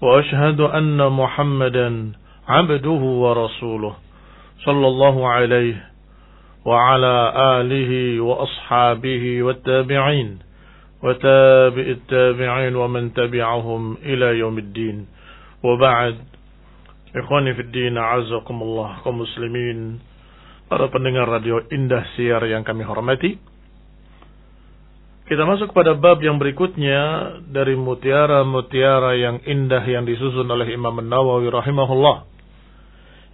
وأشهد أن محمدا عبده ورسوله صلى الله عليه وعلى آله وأصحابه والتابعين وتابع التابعين ومن تبعهم إلى يوم الدين. وبعد إخواني في الدين أعزكم الله كمسلمين para pendengar radio Indah Siar yang kami hormati. Kita masuk pada bab yang berikutnya dari mutiara-mutiara yang indah yang disusun oleh Imam Nawawi rahimahullah.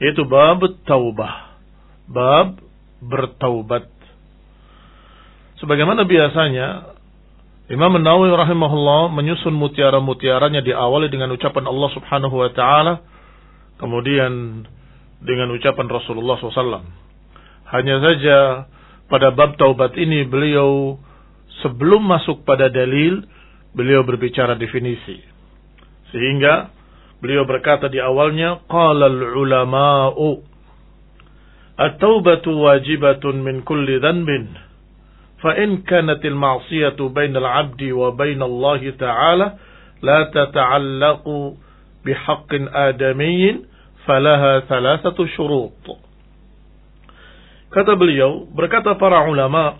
Yaitu bab taubah. Bab bertaubat. Sebagaimana biasanya Imam Nawawi rahimahullah menyusun mutiara-mutiaranya diawali dengan ucapan Allah Subhanahu wa taala kemudian dengan ucapan Rasulullah SAW. Hanya saja pada bab taubat ini beliau sebelum masuk pada dalil, beliau berbicara definisi. Sehingga beliau berkata di awalnya, qala al-ulama'u at-taubatu wajibatun min kulli dhanbin kanat al-ma'siyatu bainal 'abdi wa bainal Allah ta'ala la tata'allaqu bihaqqin adamiyyin falaha thalathatu syurut. Kata beliau, berkata para ulama,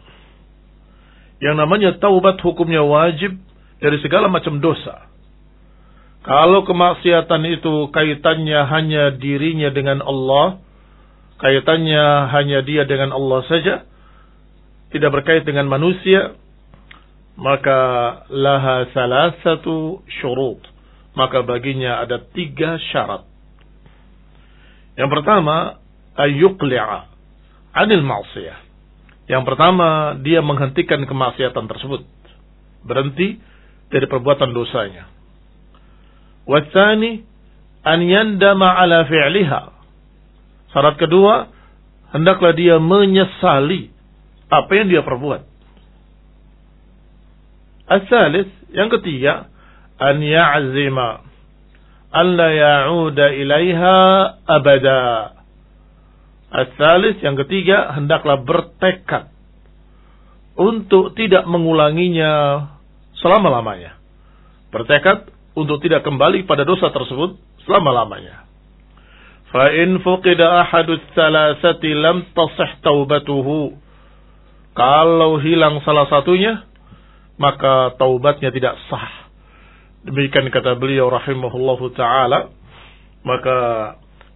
yang namanya taubat hukumnya wajib dari segala macam dosa. Kalau kemaksiatan itu kaitannya hanya dirinya dengan Allah, kaitannya hanya dia dengan Allah saja, tidak berkait dengan manusia, maka laha salah satu syurut. Maka baginya ada tiga syarat. Yang pertama, ayyuqli'a anil ma'siyah. Yang pertama, dia menghentikan kemaksiatan tersebut. Berhenti dari perbuatan dosanya. Watsani an yandama ala fi'liha. Syarat kedua, hendaklah dia menyesali apa yang dia perbuat. Asalis, yang ketiga, an ya'zima an la ya'uda ilaiha abada Asalis yang ketiga hendaklah bertekad untuk tidak mengulanginya selama-lamanya. Bertekad untuk tidak kembali pada dosa tersebut selama-lamanya. In fuqida ahadus salasati lam tasih taubatuhu. Kalau hilang salah satunya, maka taubatnya tidak sah. Demikian kata beliau rahimahullahu taala. Maka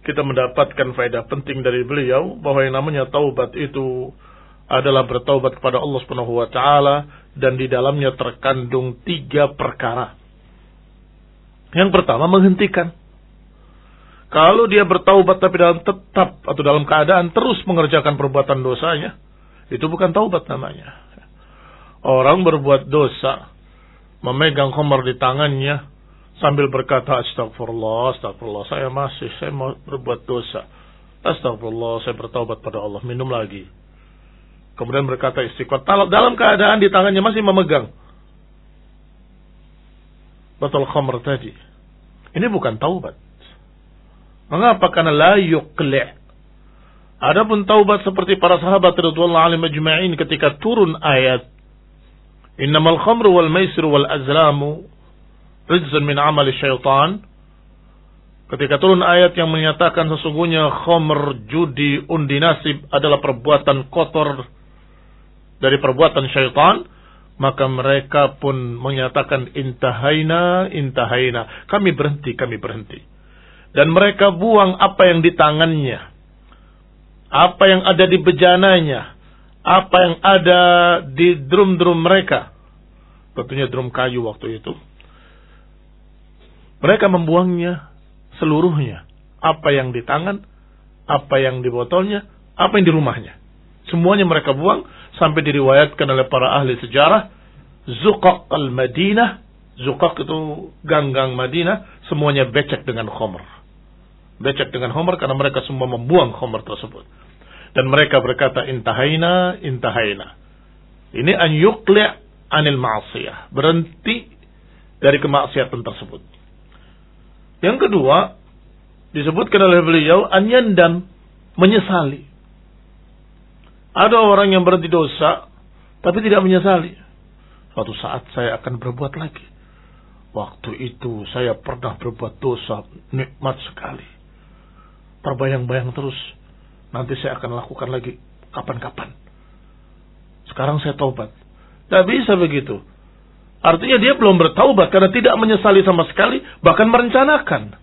kita mendapatkan faedah penting dari beliau bahwa yang namanya taubat itu adalah bertaubat kepada Allah Subhanahu wa taala dan di dalamnya terkandung tiga perkara. Yang pertama menghentikan. Kalau dia bertaubat tapi dalam tetap atau dalam keadaan terus mengerjakan perbuatan dosanya, itu bukan taubat namanya. Orang berbuat dosa, memegang khamar di tangannya, sambil berkata astagfirullah, astagfirullah, saya masih, saya mau berbuat dosa. Astagfirullah, saya bertaubat pada Allah, minum lagi. Kemudian berkata istiqomah, dalam keadaan di tangannya masih memegang. Batal khamr tadi. Ini bukan taubat. Mengapa? Karena la yuqli' Adapun taubat seperti para sahabat radhiyallahu alaihim majma'in ketika turun ayat Innamal khamru wal maisir wal azlamu rijzun min amal syaitan. Ketika turun ayat yang menyatakan sesungguhnya khomer, judi, undi nasib adalah perbuatan kotor dari perbuatan syaitan, maka mereka pun menyatakan intahaina, intahaina. Kami berhenti, kami berhenti. Dan mereka buang apa yang di tangannya. Apa yang ada di bejananya. Apa yang ada di drum-drum mereka. Tentunya drum kayu waktu itu mereka membuangnya seluruhnya. Apa yang di tangan, apa yang di botolnya, apa yang di rumahnya. Semuanya mereka buang sampai diriwayatkan oleh para ahli sejarah. Zuqaq al-Madinah Zukak itu ganggang Madinah, semuanya becek dengan khomer. Becek dengan khomer karena mereka semua membuang khomer tersebut. Dan mereka berkata, intahaina, intahaina. Ini an yukli' anil ma'asiyah. Berhenti dari kemaksiatan tersebut. Yang kedua, disebutkan oleh beliau, an yandam, menyesali. Ada orang yang berhenti dosa, tapi tidak menyesali. Suatu saat saya akan berbuat lagi. Waktu itu saya pernah berbuat dosa nikmat sekali. Terbayang-bayang terus. Nanti saya akan lakukan lagi kapan-kapan. Sekarang saya taubat. Tidak bisa begitu. Artinya dia belum bertaubat karena tidak menyesali sama sekali. Bahkan merencanakan.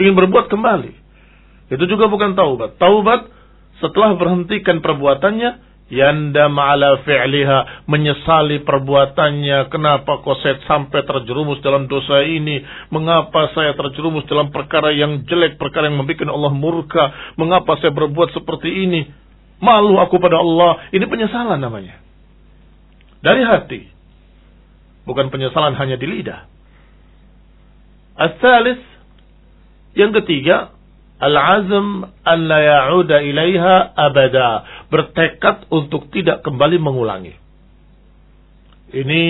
Ingin berbuat kembali. Itu juga bukan taubat. Taubat setelah berhentikan perbuatannya Yanda ma'ala fi'liha. Menyesali perbuatannya. Kenapa kok saya sampai terjerumus dalam dosa ini? Mengapa saya terjerumus dalam perkara yang jelek. Perkara yang membuat Allah murka. Mengapa saya berbuat seperti ini? Malu aku pada Allah. Ini penyesalan namanya. Dari hati. Bukan penyesalan hanya di lidah. as Yang ketiga. Al-azm an la ya'uda ilaiha abada. Bertekad untuk tidak kembali mengulangi. Ini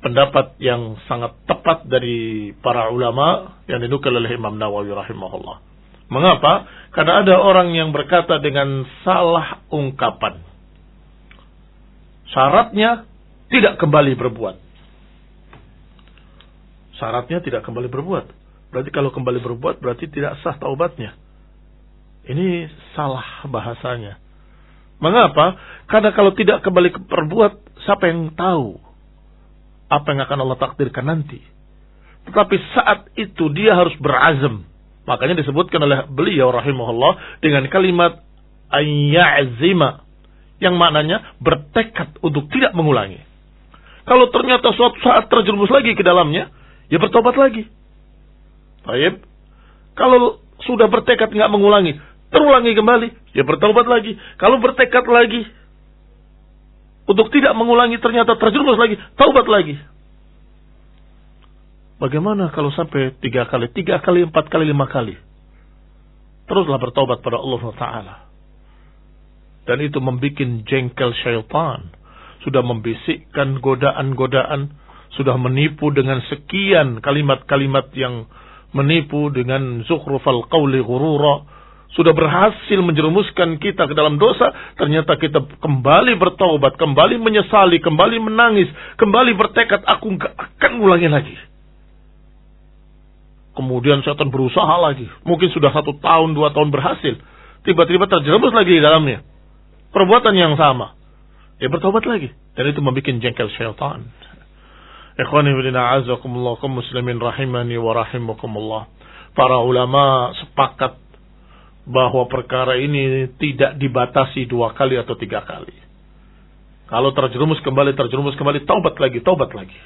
pendapat yang sangat tepat dari para ulama yang dinukil oleh Imam Nawawi rahimahullah. Mengapa? Karena ada orang yang berkata dengan salah ungkapan. Syaratnya tidak kembali berbuat. Syaratnya tidak kembali berbuat. Berarti kalau kembali berbuat berarti tidak sah taubatnya. Ini salah bahasanya. Mengapa? Karena kalau tidak kembali ke berbuat, siapa yang tahu apa yang akan Allah takdirkan nanti. Tetapi saat itu dia harus berazam. Makanya disebutkan oleh beliau rahimahullah dengan kalimat ayyazima yang maknanya bertekad untuk tidak mengulangi. Kalau ternyata suatu saat terjerumus lagi ke dalamnya, ya bertobat lagi. Baik. Kalau sudah bertekad nggak mengulangi, terulangi kembali, ya bertobat lagi. Kalau bertekad lagi untuk tidak mengulangi ternyata terjerumus lagi, taubat lagi. Bagaimana kalau sampai tiga kali, tiga kali, empat kali, lima kali? Teruslah bertobat pada Allah Taala. Dan itu membuat jengkel syaitan. Sudah membisikkan godaan-godaan. Sudah menipu dengan sekian kalimat-kalimat yang menipu dengan zukhrufal qawli ghurura sudah berhasil menjerumuskan kita ke dalam dosa, ternyata kita kembali bertaubat, kembali menyesali, kembali menangis, kembali bertekad, aku nggak akan ulangi lagi. Kemudian setan berusaha lagi, mungkin sudah satu tahun, dua tahun berhasil, tiba-tiba terjerumus lagi di dalamnya. Perbuatan yang sama, dia bertobat lagi, dan itu membuat jengkel syaitan. Ikhwani bidina azakumullah kaum muslimin rahimani wa rahimakumullah. Para ulama sepakat bahwa perkara ini tidak dibatasi dua kali atau tiga kali. Kalau terjerumus kembali, terjerumus kembali, taubat lagi, taubat lagi.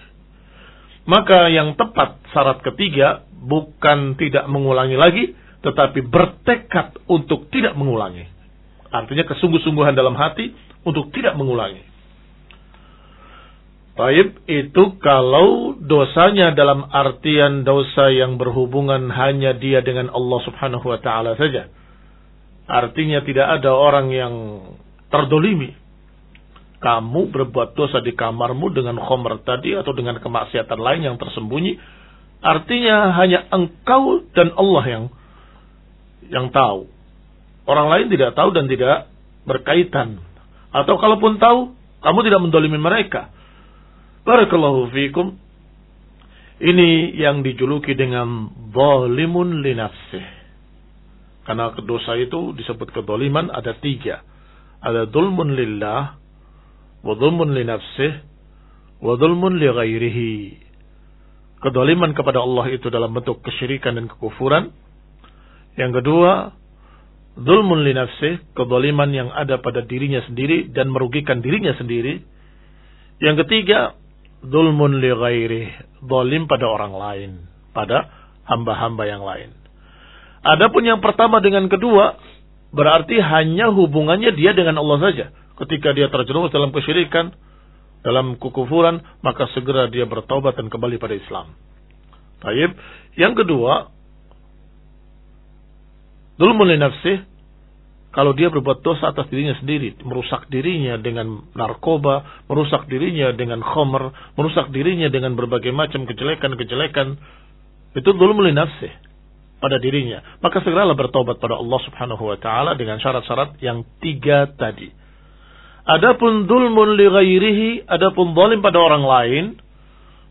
Maka yang tepat syarat ketiga bukan tidak mengulangi lagi, tetapi bertekad untuk tidak mengulangi. Artinya kesungguh-sungguhan dalam hati untuk tidak mengulangi. Taib itu kalau dosanya dalam artian dosa yang berhubungan hanya dia dengan Allah subhanahu wa ta'ala saja. Artinya tidak ada orang yang terdolimi. Kamu berbuat dosa di kamarmu dengan khomer tadi atau dengan kemaksiatan lain yang tersembunyi. Artinya hanya engkau dan Allah yang yang tahu. Orang lain tidak tahu dan tidak berkaitan. Atau kalaupun tahu, kamu tidak mendolimi mereka Barakallahu fikum. Ini yang dijuluki dengan zalimun li nafsih. Karena dosa itu disebut kedoliman ada tiga. Ada dulmun lillah, wa dulmun li nafsih, wa dulmun. Kedoliman kepada Allah itu dalam bentuk kesyirikan dan kekufuran. Yang kedua, dulmun li nafsih, kedoliman yang ada pada dirinya sendiri dan merugikan dirinya sendiri. Yang ketiga, Zulmun li ghairi. Zalim pada orang lain. Pada hamba-hamba yang lain. Adapun yang pertama dengan kedua, berarti hanya hubungannya dia dengan Allah saja. Ketika dia terjerumus dalam kesyirikan, dalam kekufuran, maka segera dia bertaubat dan kembali pada Islam. Taib. Yang kedua, dulu mulai nafsih, kalau dia berbuat dosa atas dirinya sendiri, merusak dirinya dengan narkoba, merusak dirinya dengan khomer, merusak dirinya dengan berbagai macam kejelekan-kejelekan, itu dulu mulai nafsih pada dirinya. Maka segeralah bertobat pada Allah subhanahu wa ta'ala dengan syarat-syarat yang tiga tadi. Adapun dulmun li ghairihi, adapun zalim pada orang lain,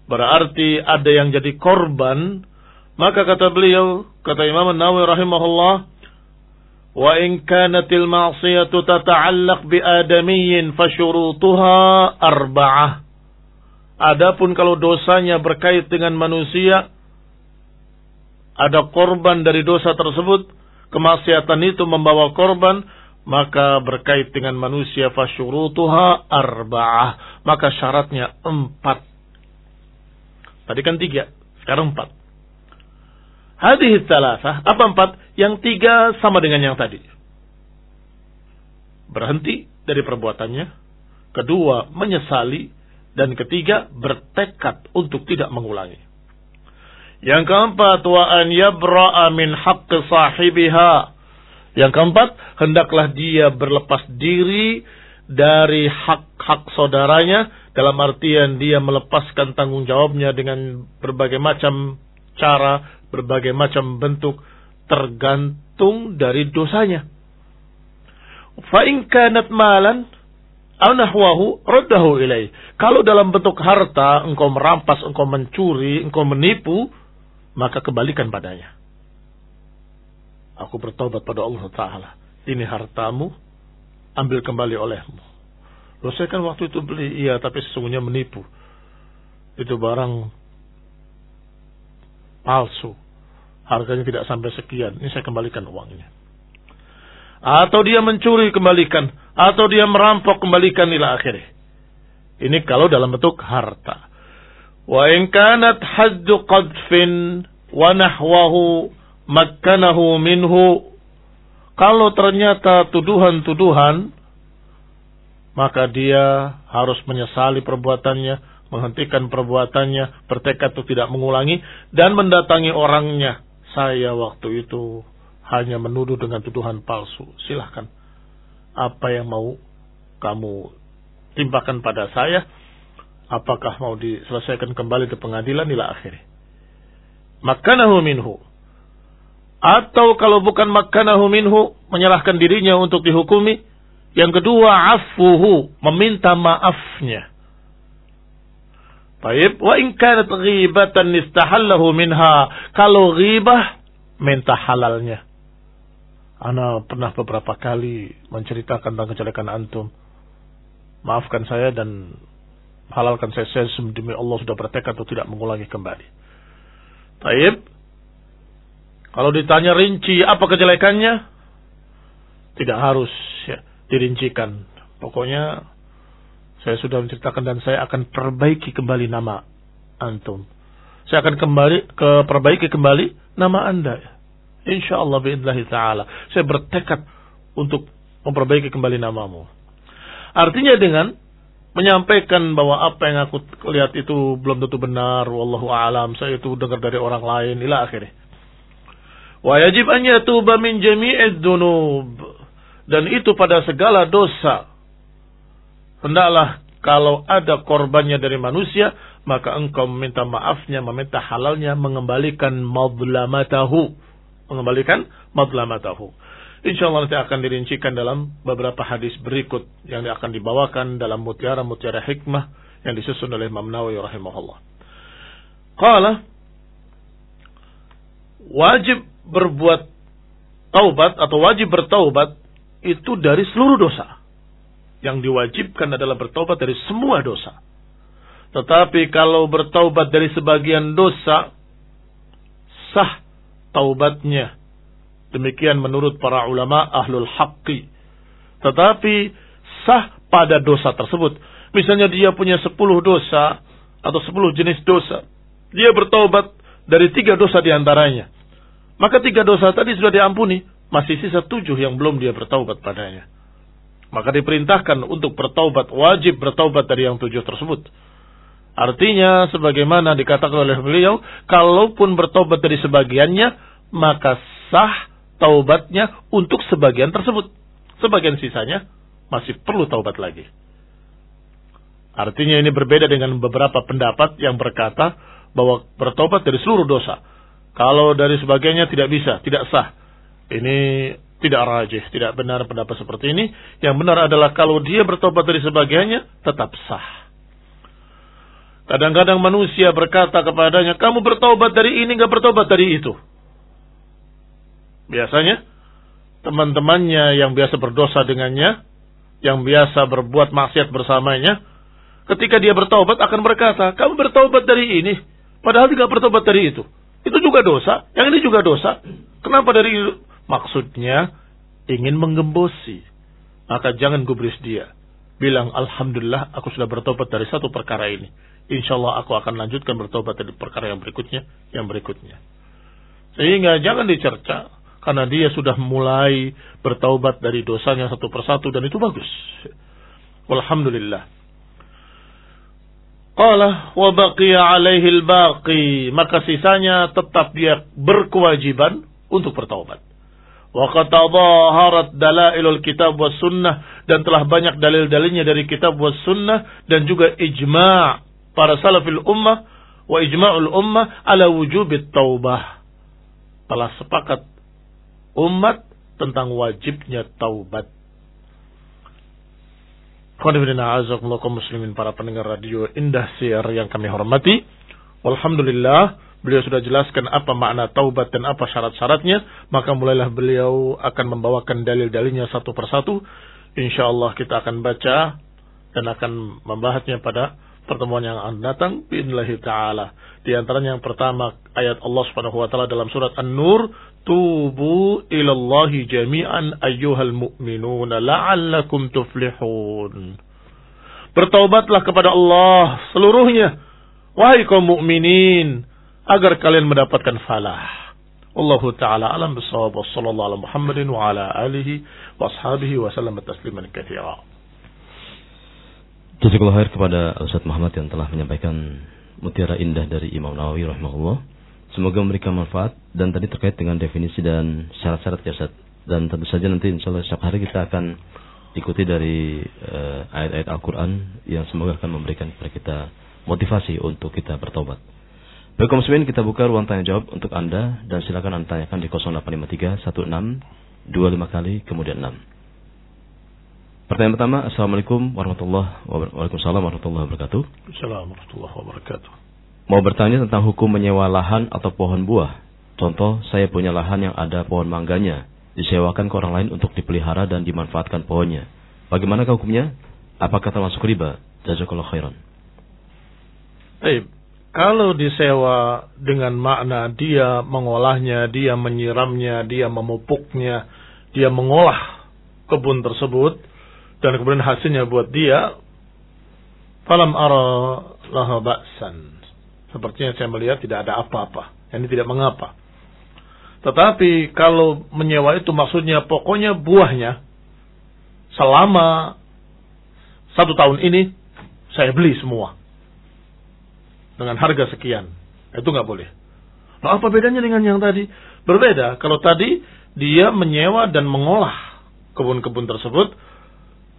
berarti ada yang jadi korban, maka kata beliau, kata Imam Nawawi rahimahullah, kanatil ma'siyatu tata'allaq bi adamiyyin fasyurutuha arba'ah. Adapun kalau dosanya berkait dengan manusia, ada korban dari dosa tersebut, kemaksiatan itu membawa korban, maka berkait dengan manusia fasyurutuha arba'ah. Maka syaratnya empat. Tadi kan tiga, sekarang empat. Hadih salasah, apa empat? Yang tiga sama dengan yang tadi. Berhenti dari perbuatannya. Kedua, menyesali. Dan ketiga, bertekad untuk tidak mengulangi. Yang keempat, wa an yabra'a min haqqi sahibiha yang keempat, hendaklah dia berlepas diri dari hak-hak saudaranya dalam artian dia melepaskan tanggung jawabnya dengan berbagai macam cara, berbagai macam bentuk tergantung dari dosanya. Fa in kanat malan aw nahwahu raddahu ilaih. Kalau dalam bentuk harta engkau merampas, engkau mencuri, engkau menipu, maka kembalikan padanya. Aku bertobat pada Allah Ta'ala. Ini hartamu, ambil kembali olehmu. Loh saya kan waktu itu beli, iya tapi sesungguhnya menipu. Itu barang palsu. Harganya tidak sampai sekian. Ini saya kembalikan uangnya. Atau dia mencuri, kembalikan. Atau dia merampok, kembalikan ila akhirnya. Ini kalau dalam bentuk harta. Wa in kanat haddu qadfin wa nahwahu makkanahu minhu kalau ternyata tuduhan-tuduhan maka dia harus menyesali perbuatannya, menghentikan perbuatannya, bertekad untuk tidak mengulangi dan mendatangi orangnya. Saya waktu itu hanya menuduh dengan tuduhan palsu. Silahkan. Apa yang mau kamu timpakan pada saya? Apakah mau diselesaikan kembali ke pengadilan ila akhirnya? Makanahu minhu atau kalau bukan makanahu minhu, menyerahkan dirinya untuk dihukumi. Yang kedua, afuhu, meminta maafnya. Baik, wa in kanat ghibatan istahallahu minha. Kalau ghibah, minta halalnya. Ana pernah beberapa kali menceritakan tentang kejelekan antum. Maafkan saya dan halalkan saya, saya demi Allah sudah bertekad untuk tidak mengulangi kembali. Baik, kalau ditanya rinci apa kejelekannya, tidak harus ya, dirincikan. Pokoknya saya sudah menceritakan dan saya akan perbaiki kembali nama antum. Saya akan kembali ke perbaiki kembali nama anda. Insya Allah biidlahi ta'ala. Saya bertekad untuk memperbaiki kembali namamu. Artinya dengan menyampaikan bahwa apa yang aku lihat itu belum tentu benar. Wallahu alam. Saya itu dengar dari orang lain. Ila akhirnya. Wa yajib an yatuba min jami'id dunub. Dan itu pada segala dosa. Hendaklah kalau ada korbannya dari manusia, maka engkau meminta maafnya, meminta halalnya, mengembalikan madlamatahu. Mengembalikan madlamatahu. Insya Allah nanti akan dirincikan dalam beberapa hadis berikut yang akan dibawakan dalam mutiara-mutiara hikmah yang disusun oleh Imam Nawawi rahimahullah. Qala wajib berbuat taubat atau wajib bertaubat itu dari seluruh dosa. Yang diwajibkan adalah bertaubat dari semua dosa. Tetapi kalau bertaubat dari sebagian dosa, sah taubatnya. Demikian menurut para ulama ahlul haqqi. Tetapi sah pada dosa tersebut. Misalnya dia punya sepuluh dosa atau sepuluh jenis dosa. Dia bertaubat dari tiga dosa di antaranya. Maka tiga dosa tadi sudah diampuni. Masih sisa tujuh yang belum dia bertaubat padanya. Maka diperintahkan untuk bertaubat, wajib bertaubat dari yang tujuh tersebut. Artinya, sebagaimana dikatakan oleh beliau, kalaupun bertobat dari sebagiannya, maka sah taubatnya untuk sebagian tersebut. Sebagian sisanya masih perlu taubat lagi. Artinya ini berbeda dengan beberapa pendapat yang berkata bahwa bertobat dari seluruh dosa. Kalau dari sebagiannya tidak bisa, tidak sah. Ini tidak rajih, tidak benar pendapat seperti ini. Yang benar adalah kalau dia bertobat dari sebagiannya, tetap sah. Kadang-kadang manusia berkata kepadanya, kamu bertobat dari ini, nggak bertobat dari itu. Biasanya, teman-temannya yang biasa berdosa dengannya, yang biasa berbuat maksiat bersamanya, ketika dia bertobat akan berkata, kamu bertobat dari ini, padahal tidak bertobat dari itu. Itu juga dosa, yang ini juga dosa. Kenapa dari Maksudnya ingin menggembosi. Maka jangan gubris dia. Bilang, Alhamdulillah aku sudah bertobat dari satu perkara ini. Insya Allah aku akan lanjutkan bertobat dari perkara yang berikutnya, yang berikutnya. Sehingga jangan dicerca. Karena dia sudah mulai bertaubat dari dosanya satu persatu dan itu bagus. Alhamdulillah. Qala wa baqiya alaihi al-baqi. Maka sisanya tetap dia berkewajiban untuk bertaubat. Waqad tadhaharat dalailul kitab was sunnah dan telah banyak dalil-dalilnya dari kitab was sunnah dan juga ijma' para salafil ummah wa ijma'ul ummah ala wujubit taubah. Telah sepakat umat tentang wajibnya taubat. Qanifidina azakumullah muslimin para pendengar radio Indah Siar yang kami hormati. Walhamdulillah Beliau sudah jelaskan apa makna taubat dan apa syarat-syaratnya, maka mulailah beliau akan membawakan dalil-dalilnya satu persatu. Insya Allah kita akan baca dan akan membahasnya pada pertemuan yang akan datang biidnillahi taala. Di antaranya yang pertama ayat Allah Subhanahu wa taala dalam surat An-Nur, "Tubu ilallahi jami'an ayyuhal mu'minuna la'allakum tuflihun." Bertaubatlah kepada Allah seluruhnya. Wahai kaum mukminin, agar kalian mendapatkan falah. Allahu taala alam bisawab wa sallallahu ala Muhammadin wa ala alihi wa ashabihi wa sallam tasliman katsira. Jazakallahu khair kepada Ustaz Muhammad yang telah menyampaikan mutiara indah dari Imam Nawawi rahimahullah. Semoga memberikan manfaat dan tadi terkait dengan definisi dan syarat-syarat jasad dan tentu saja nanti insya Allah setiap hari kita akan ikuti dari uh, ayat-ayat Al-Quran yang semoga akan memberikan kepada kita motivasi untuk kita bertobat. Baik muslimin kita buka ruang tanya jawab untuk Anda dan silakan Anda tanyakan di 0853 16 25 kali kemudian 6. Pertanyaan pertama, Assalamualaikum warahmatullahi wabarakatuh. warahmatullahi wabarakatuh. Assalamualaikum warahmatullahi wabarakatuh. Mau bertanya tentang hukum menyewa lahan atau pohon buah. Contoh, saya punya lahan yang ada pohon mangganya, disewakan ke orang lain untuk dipelihara dan dimanfaatkan pohonnya. Bagaimana hukumnya? Apakah termasuk riba? Jazakallah khairan. Baik, kalau disewa dengan makna dia mengolahnya, dia menyiramnya, dia memupuknya, dia mengolah kebun tersebut dan kemudian hasilnya buat dia, falam ara laha ba'san. Sepertinya saya melihat tidak ada apa-apa. Ini tidak mengapa. Tetapi kalau menyewa itu maksudnya pokoknya buahnya selama satu tahun ini saya beli semua dengan harga sekian. Itu nggak boleh. Nah, apa bedanya dengan yang tadi? Berbeda. Kalau tadi dia menyewa dan mengolah kebun-kebun tersebut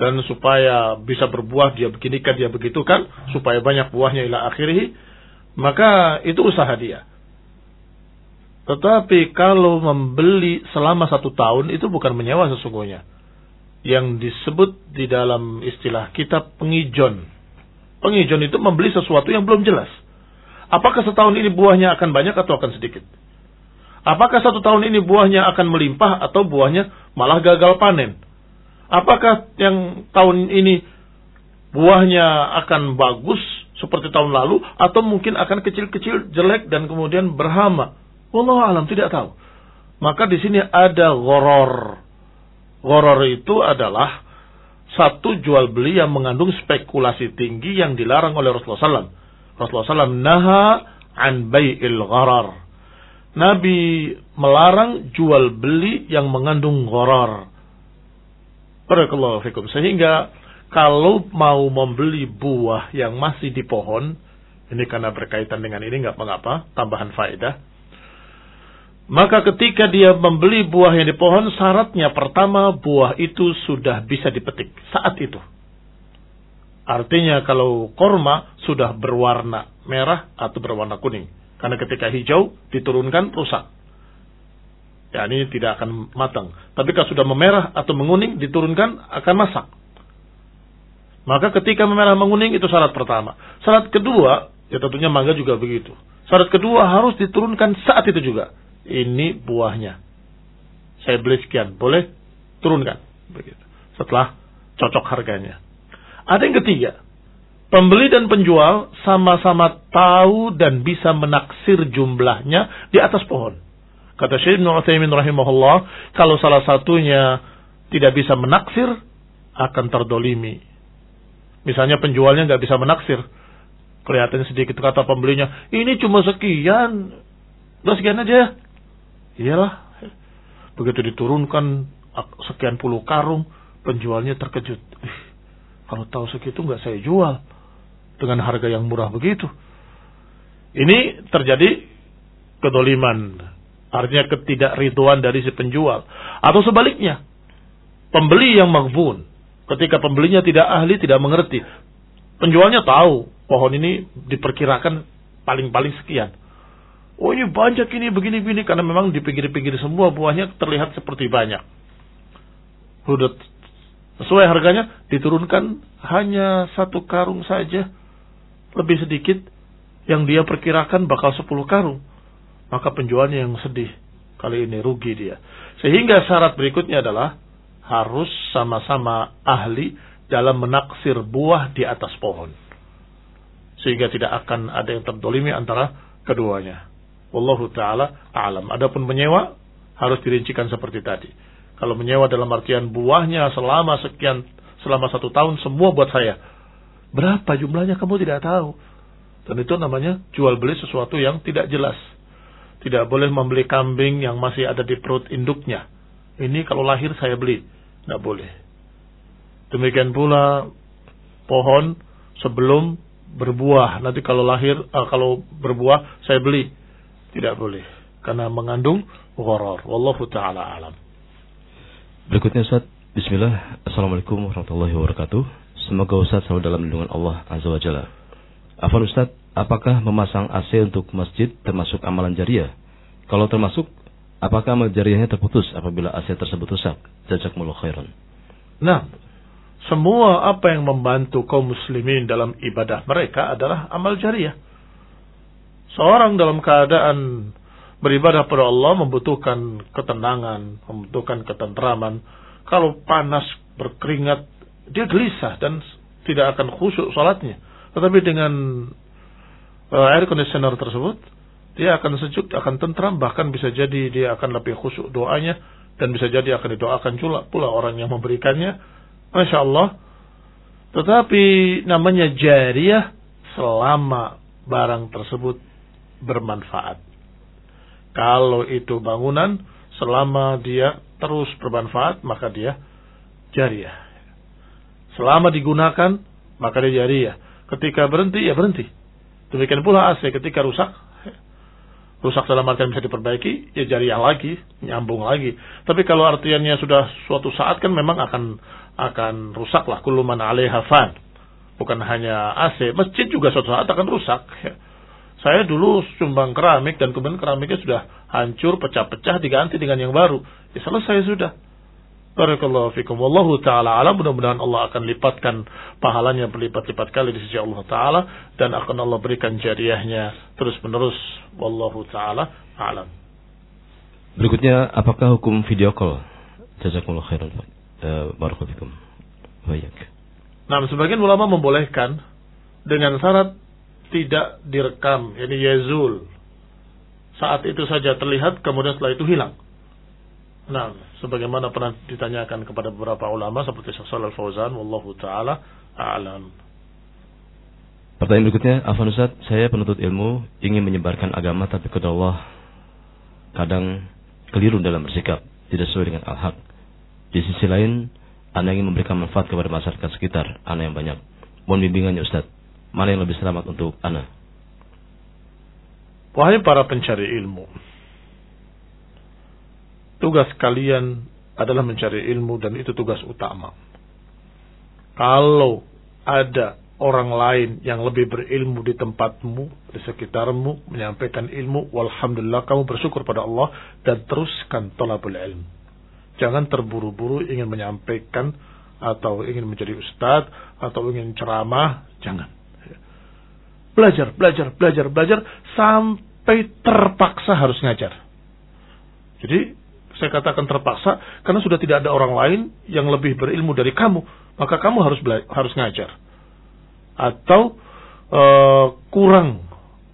dan supaya bisa berbuah dia beginikan dia begitukan supaya banyak buahnya ila akhirih maka itu usaha dia. Tetapi kalau membeli selama satu tahun itu bukan menyewa sesungguhnya. Yang disebut di dalam istilah kita pengijon. Pengijon itu membeli sesuatu yang belum jelas. Apakah setahun ini buahnya akan banyak atau akan sedikit? Apakah satu tahun ini buahnya akan melimpah atau buahnya malah gagal panen? Apakah yang tahun ini buahnya akan bagus seperti tahun lalu atau mungkin akan kecil-kecil jelek dan kemudian berhama? Wallahu alam tidak tahu. Maka di sini ada goror. Goror itu adalah satu jual beli yang mengandung spekulasi tinggi yang dilarang oleh Rasulullah SAW. Rasulullah SAW naha an bay'il gharar. Nabi melarang jual beli yang mengandung gharar. Barakallahu fikum. Sehingga kalau mau membeli buah yang masih di pohon, ini karena berkaitan dengan ini nggak mengapa, tambahan faedah. Maka ketika dia membeli buah yang di pohon, syaratnya pertama buah itu sudah bisa dipetik saat itu. Artinya kalau korma sudah berwarna merah atau berwarna kuning. Karena ketika hijau diturunkan rusak. Ya ini tidak akan matang. Tapi kalau sudah memerah atau menguning diturunkan akan masak. Maka ketika memerah menguning itu syarat pertama. Syarat kedua, ya tentunya mangga juga begitu. Syarat kedua harus diturunkan saat itu juga. Ini buahnya. Saya beli sekian, boleh turunkan. Begitu. Setelah cocok harganya. Ada yang ketiga. Pembeli dan penjual sama-sama tahu dan bisa menaksir jumlahnya di atas pohon. Kata Syekh Ibn Uthaymin rahimahullah, kalau salah satunya tidak bisa menaksir, akan terdolimi. Misalnya penjualnya nggak bisa menaksir. Kelihatan sedikit kata pembelinya, ini cuma sekian. Udah sekian aja. Iyalah. Begitu diturunkan sekian puluh karung, penjualnya terkejut. Kalau tahu segitu nggak saya jual dengan harga yang murah begitu. Ini terjadi kedoliman. Artinya ketidakriduan dari si penjual. Atau sebaliknya. Pembeli yang maghbun. Ketika pembelinya tidak ahli, tidak mengerti. Penjualnya tahu pohon ini diperkirakan paling-paling sekian. Oh ini banyak ini begini-begini. Karena memang di pinggir-pinggir semua buahnya terlihat seperti banyak. Sudah Sesuai harganya diturunkan hanya satu karung saja. Lebih sedikit yang dia perkirakan bakal sepuluh karung. Maka penjualnya yang sedih. Kali ini rugi dia. Sehingga syarat berikutnya adalah harus sama-sama ahli dalam menaksir buah di atas pohon. Sehingga tidak akan ada yang terdolimi antara keduanya. Wallahu ta'ala alam. Adapun menyewa harus dirincikan seperti tadi. Kalau menyewa dalam artian buahnya selama sekian, selama satu tahun semua buat saya. Berapa jumlahnya kamu tidak tahu. Dan itu namanya jual beli sesuatu yang tidak jelas. Tidak boleh membeli kambing yang masih ada di perut induknya. Ini kalau lahir saya beli. Tidak boleh. Demikian pula pohon sebelum berbuah. Nanti kalau lahir, uh, kalau berbuah saya beli. Tidak boleh. Karena mengandung horor. Wallahu ta'ala alam. Berikutnya Ustaz, Bismillah, Assalamualaikum warahmatullahi wabarakatuh. Semoga Ustaz selalu dalam lindungan Allah Azza wa Jalla. Afan Ustaz, apakah memasang AC untuk masjid termasuk amalan jariah? Kalau termasuk, apakah amal jariahnya terputus apabila AC tersebut rusak? Jazakumullah khairan. Nah, semua apa yang membantu kaum muslimin dalam ibadah mereka adalah amal jariah. Seorang dalam keadaan Beribadah pada Allah membutuhkan ketenangan, membutuhkan ketentraman. Kalau panas, berkeringat, dia gelisah dan tidak akan khusyuk salatnya. Tetapi dengan uh, air conditioner tersebut, dia akan sejuk, akan tentram, bahkan bisa jadi dia akan lebih khusyuk doanya dan bisa jadi akan didoakan pula, pula orang yang memberikannya. Masya Allah. Tetapi namanya jariah selama barang tersebut bermanfaat. Kalau itu bangunan, selama dia terus bermanfaat, maka dia jariah. Selama digunakan, maka dia jariah. Ketika berhenti, ya berhenti. Demikian pula AC ketika rusak, rusak dalam artian bisa diperbaiki, ya jariah lagi, nyambung lagi. Tapi kalau artiannya sudah suatu saat kan memang akan akan rusak lah. Kuluman alaiha fan. Bukan hanya AC, masjid juga suatu saat akan rusak. Ya saya dulu sumbang keramik dan kemudian keramiknya sudah hancur, pecah-pecah, diganti dengan yang baru. Ya selesai sudah. Barakallahu fikum. Wallahu ta'ala alam. Mudah-mudahan Allah akan lipatkan pahalanya berlipat-lipat kali di sisi Allah ta'ala. Dan akan Allah berikan jariahnya terus-menerus. Wallahu ta'ala alam. Berikutnya, apakah hukum video call? Jazakumullah khairan. Uh, Barakallahu fikum. Baik. Nah, sebagian ulama membolehkan dengan syarat tidak direkam, ini yazul. Saat itu saja terlihat, kemudian setelah itu hilang. Nah, sebagaimana pernah ditanyakan kepada beberapa ulama seperti Syekh Al-Fauzan, wallahu taala a'lam. Pertanyaan berikutnya, Afan Ustaz, saya penuntut ilmu ingin menyebarkan agama tapi kepada Allah kadang keliru dalam bersikap, tidak sesuai dengan al-haq. Di sisi lain, Anda ingin memberikan manfaat kepada masyarakat sekitar Anda yang banyak. Mohon bimbingannya Ustaz. Mana yang lebih selamat untuk Anda? Wahai para pencari ilmu. Tugas kalian adalah mencari ilmu dan itu tugas utama. Kalau ada orang lain yang lebih berilmu di tempatmu, di sekitarmu, menyampaikan ilmu, walhamdulillah kamu bersyukur pada Allah dan teruskan tolabul ilmu. Jangan terburu-buru ingin menyampaikan atau ingin menjadi ustadz atau ingin ceramah, jangan. Belajar, belajar, belajar, belajar sampai terpaksa harus ngajar. Jadi saya katakan terpaksa karena sudah tidak ada orang lain yang lebih berilmu dari kamu, maka kamu harus harus ngajar. Atau uh, kurang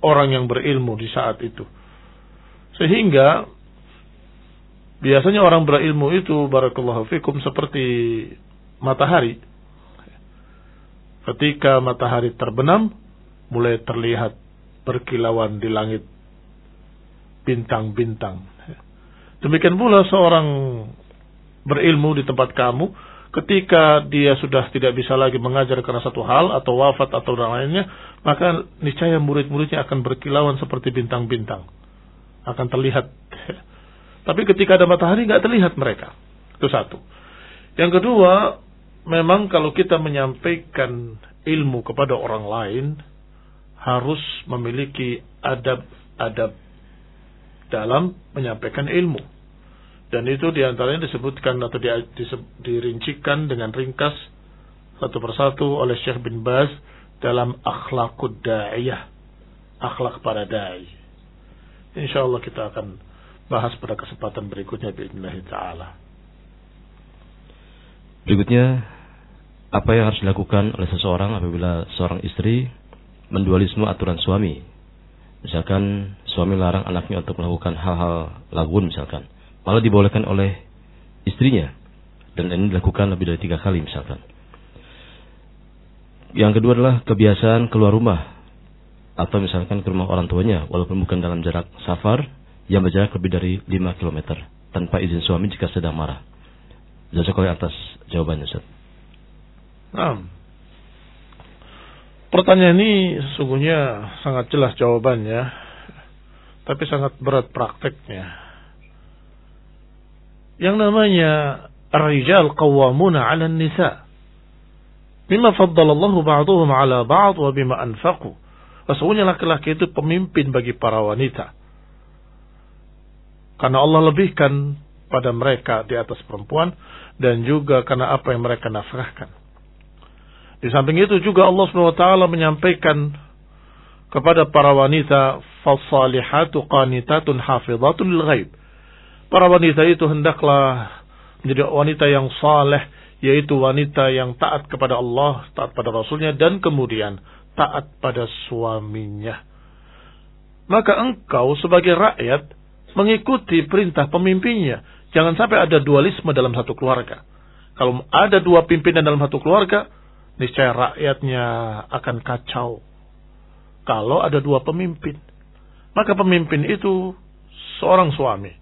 orang yang berilmu di saat itu. Sehingga biasanya orang berilmu itu barakallahu fikum seperti matahari. Ketika matahari terbenam, mulai terlihat berkilauan di langit bintang-bintang. Demikian pula seorang berilmu di tempat kamu, ketika dia sudah tidak bisa lagi mengajar karena satu hal atau wafat atau lainnya, maka niscaya murid-muridnya akan berkilauan seperti bintang-bintang. Akan terlihat. Tapi ketika ada matahari nggak terlihat mereka. Itu satu. Yang kedua, memang kalau kita menyampaikan ilmu kepada orang lain harus memiliki adab-adab dalam menyampaikan ilmu. Dan itu di antaranya disebutkan atau di, di, dirincikan dengan ringkas satu persatu oleh Syekh bin Baz dalam akhlaqud da'iyah. Akhlak para da'i. InsyaAllah kita akan bahas pada kesempatan berikutnya. Bismillahirrahmanirrahim. ta'ala. Berikutnya apa yang harus dilakukan oleh seseorang apabila seorang istri mendualisme aturan suami. Misalkan suami larang anaknya untuk melakukan hal-hal lagun misalkan. Malah dibolehkan oleh istrinya. Dan ini dilakukan lebih dari tiga kali misalkan. Yang kedua adalah kebiasaan keluar rumah. Atau misalkan ke rumah orang tuanya. Walaupun bukan dalam jarak safar. Yang berjarak lebih dari 5 km. Tanpa izin suami jika sedang marah. Jazakallah atas jawabannya Ustaz. Pertanyaan ini sesungguhnya sangat jelas jawabannya, tapi sangat berat prakteknya. Yang namanya rijal qawwamuna 'ala nisa. Bima faddalallahu ba'dhum 'ala ba'd wa bima anfaqu. Sesungguhnya laki-laki itu pemimpin bagi para wanita. Karena Allah lebihkan pada mereka di atas perempuan dan juga karena apa yang mereka nafkahkan. Di samping itu juga Allah SWT menyampaikan kepada para wanita fasalihatu qanitatun hafizatun lil ghaib. Para wanita itu hendaklah menjadi wanita yang saleh yaitu wanita yang taat kepada Allah, taat pada Rasulnya dan kemudian taat pada suaminya. Maka engkau sebagai rakyat mengikuti perintah pemimpinnya. Jangan sampai ada dualisme dalam satu keluarga. Kalau ada dua pimpinan dalam satu keluarga, niscaya rakyatnya akan kacau. Kalau ada dua pemimpin, maka pemimpin itu seorang suami.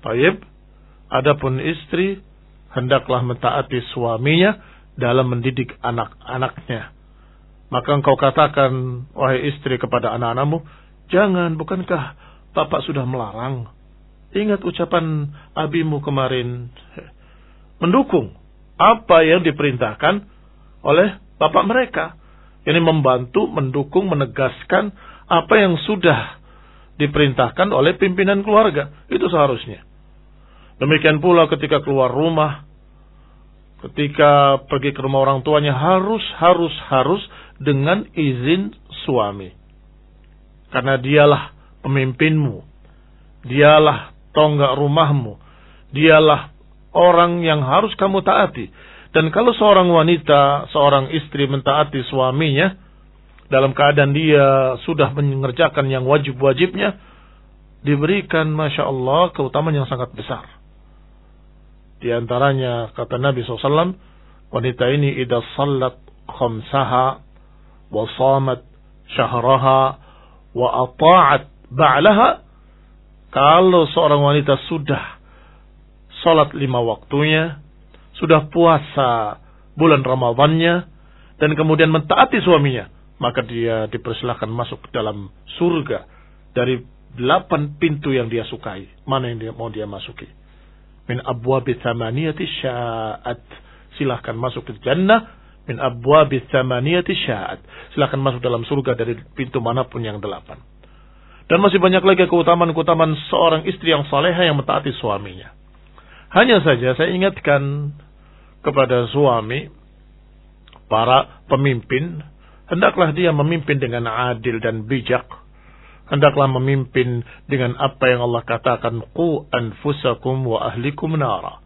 Taib, adapun istri hendaklah mentaati suaminya dalam mendidik anak-anaknya. Maka engkau katakan, wahai istri kepada anak-anakmu, jangan, bukankah bapak sudah melarang? Ingat ucapan abimu kemarin. Mendukung apa yang diperintahkan oleh bapak mereka. Ini membantu, mendukung, menegaskan apa yang sudah diperintahkan oleh pimpinan keluarga. Itu seharusnya. Demikian pula ketika keluar rumah, ketika pergi ke rumah orang tuanya harus, harus, harus dengan izin suami. Karena dialah pemimpinmu. Dialah tonggak rumahmu. Dialah orang yang harus kamu taati. Dan kalau seorang wanita, seorang istri mentaati suaminya, dalam keadaan dia sudah mengerjakan yang wajib-wajibnya, diberikan Masya Allah keutamaan yang sangat besar. Di antaranya kata Nabi SAW, wanita ini idha salat khamsaha wa samat syahraha wa ata'at ba'laha kalau seorang wanita sudah salat lima waktunya sudah puasa bulan Ramadannya dan kemudian mentaati suaminya, maka dia dipersilahkan masuk ke dalam surga dari delapan pintu yang dia sukai. Mana yang dia mau dia masuki? Min abwabi thamaniyati sya'at. Silahkan masuk ke jannah. Min abwabi thamaniyati sya'at. Silahkan masuk dalam surga dari pintu mana pun yang delapan. Dan masih banyak lagi keutamaan-keutamaan seorang istri yang saleha yang mentaati suaminya. Hanya saja saya ingatkan kepada suami, para pemimpin, hendaklah dia memimpin dengan adil dan bijak. Hendaklah memimpin dengan apa yang Allah katakan, Qu anfusakum wa ahlikum nara.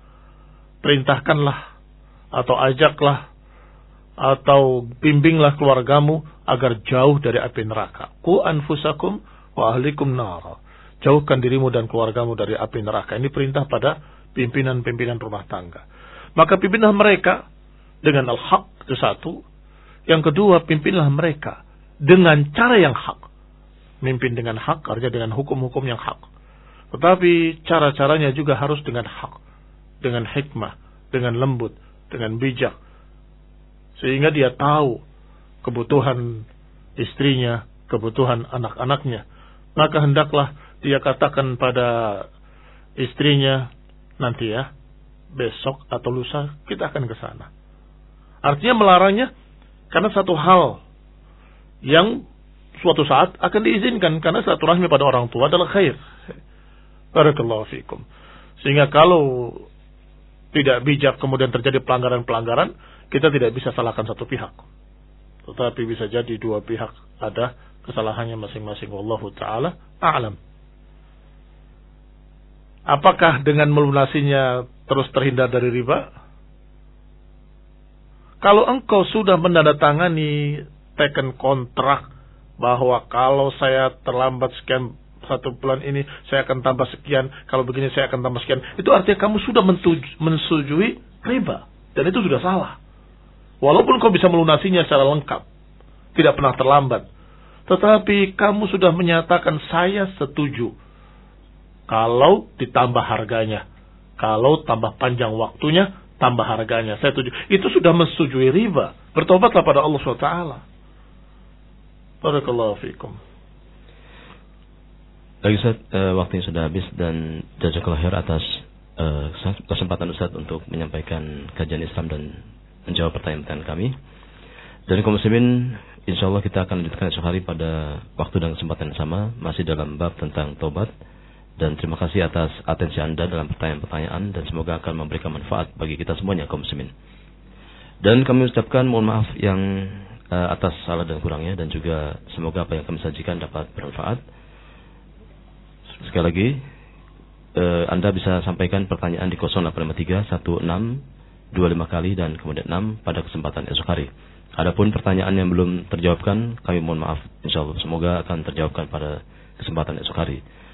Perintahkanlah atau ajaklah atau bimbinglah keluargamu agar jauh dari api neraka. Qu anfusakum wa ahlikum nara. Jauhkan dirimu dan keluargamu dari api neraka. Ini perintah pada pimpinan-pimpinan rumah tangga. Maka pimpinlah mereka dengan al-haq itu satu. Yang kedua, pimpinlah mereka dengan cara yang hak. Mimpin dengan hak, artinya dengan hukum-hukum yang hak. Tetapi cara-caranya juga harus dengan hak. Dengan hikmah, dengan lembut, dengan bijak. Sehingga dia tahu kebutuhan istrinya, kebutuhan anak-anaknya maka hendaklah dia katakan pada istrinya nanti ya besok atau lusa kita akan ke sana. Artinya melarangnya karena satu hal yang suatu saat akan diizinkan karena satu rahmi pada orang tua adalah khair. Barakallahu fikum. Sehingga kalau tidak bijak kemudian terjadi pelanggaran-pelanggaran, kita tidak bisa salahkan satu pihak. Tetapi bisa jadi dua pihak ada kesalahannya masing-masing. Wallahu taala a'lam. Apakah dengan melunasinya terus terhindar dari riba? Kalau engkau sudah menandatangani teken kontrak bahwa kalau saya terlambat sekian satu bulan ini saya akan tambah sekian, kalau begini saya akan tambah sekian. Itu artinya kamu sudah mensujui riba dan itu sudah salah. Walaupun kau bisa melunasinya secara lengkap, tidak pernah terlambat. Tetapi kamu sudah menyatakan saya setuju. Kalau ditambah harganya. Kalau tambah panjang waktunya, tambah harganya. Saya setuju. Itu sudah menyetujui riba. Bertobatlah pada Allah SWT. Barakallahu fikum. Lagi Ustaz, uh, waktunya sudah habis dan jazakallah khair atas uh, kesempatan Ustaz untuk menyampaikan kajian Islam dan menjawab pertanyaan-pertanyaan kami. Dan kaum Insya Allah kita akan lanjutkan esok hari pada waktu dan kesempatan yang sama masih dalam bab tentang tobat dan terima kasih atas atensi Anda dalam pertanyaan-pertanyaan dan semoga akan memberikan manfaat bagi kita semuanya kaum muslimin. Dan kami ucapkan mohon maaf yang uh, atas salah dan kurangnya dan juga semoga apa yang kami sajikan dapat bermanfaat. Sekali lagi uh, Anda bisa sampaikan pertanyaan di 0853 16 25 kali dan kemudian 6 pada kesempatan esok hari. Adapun pertanyaan yang belum terjawabkan, kami mohon maaf. Insya Allah semoga akan terjawabkan pada kesempatan esok hari.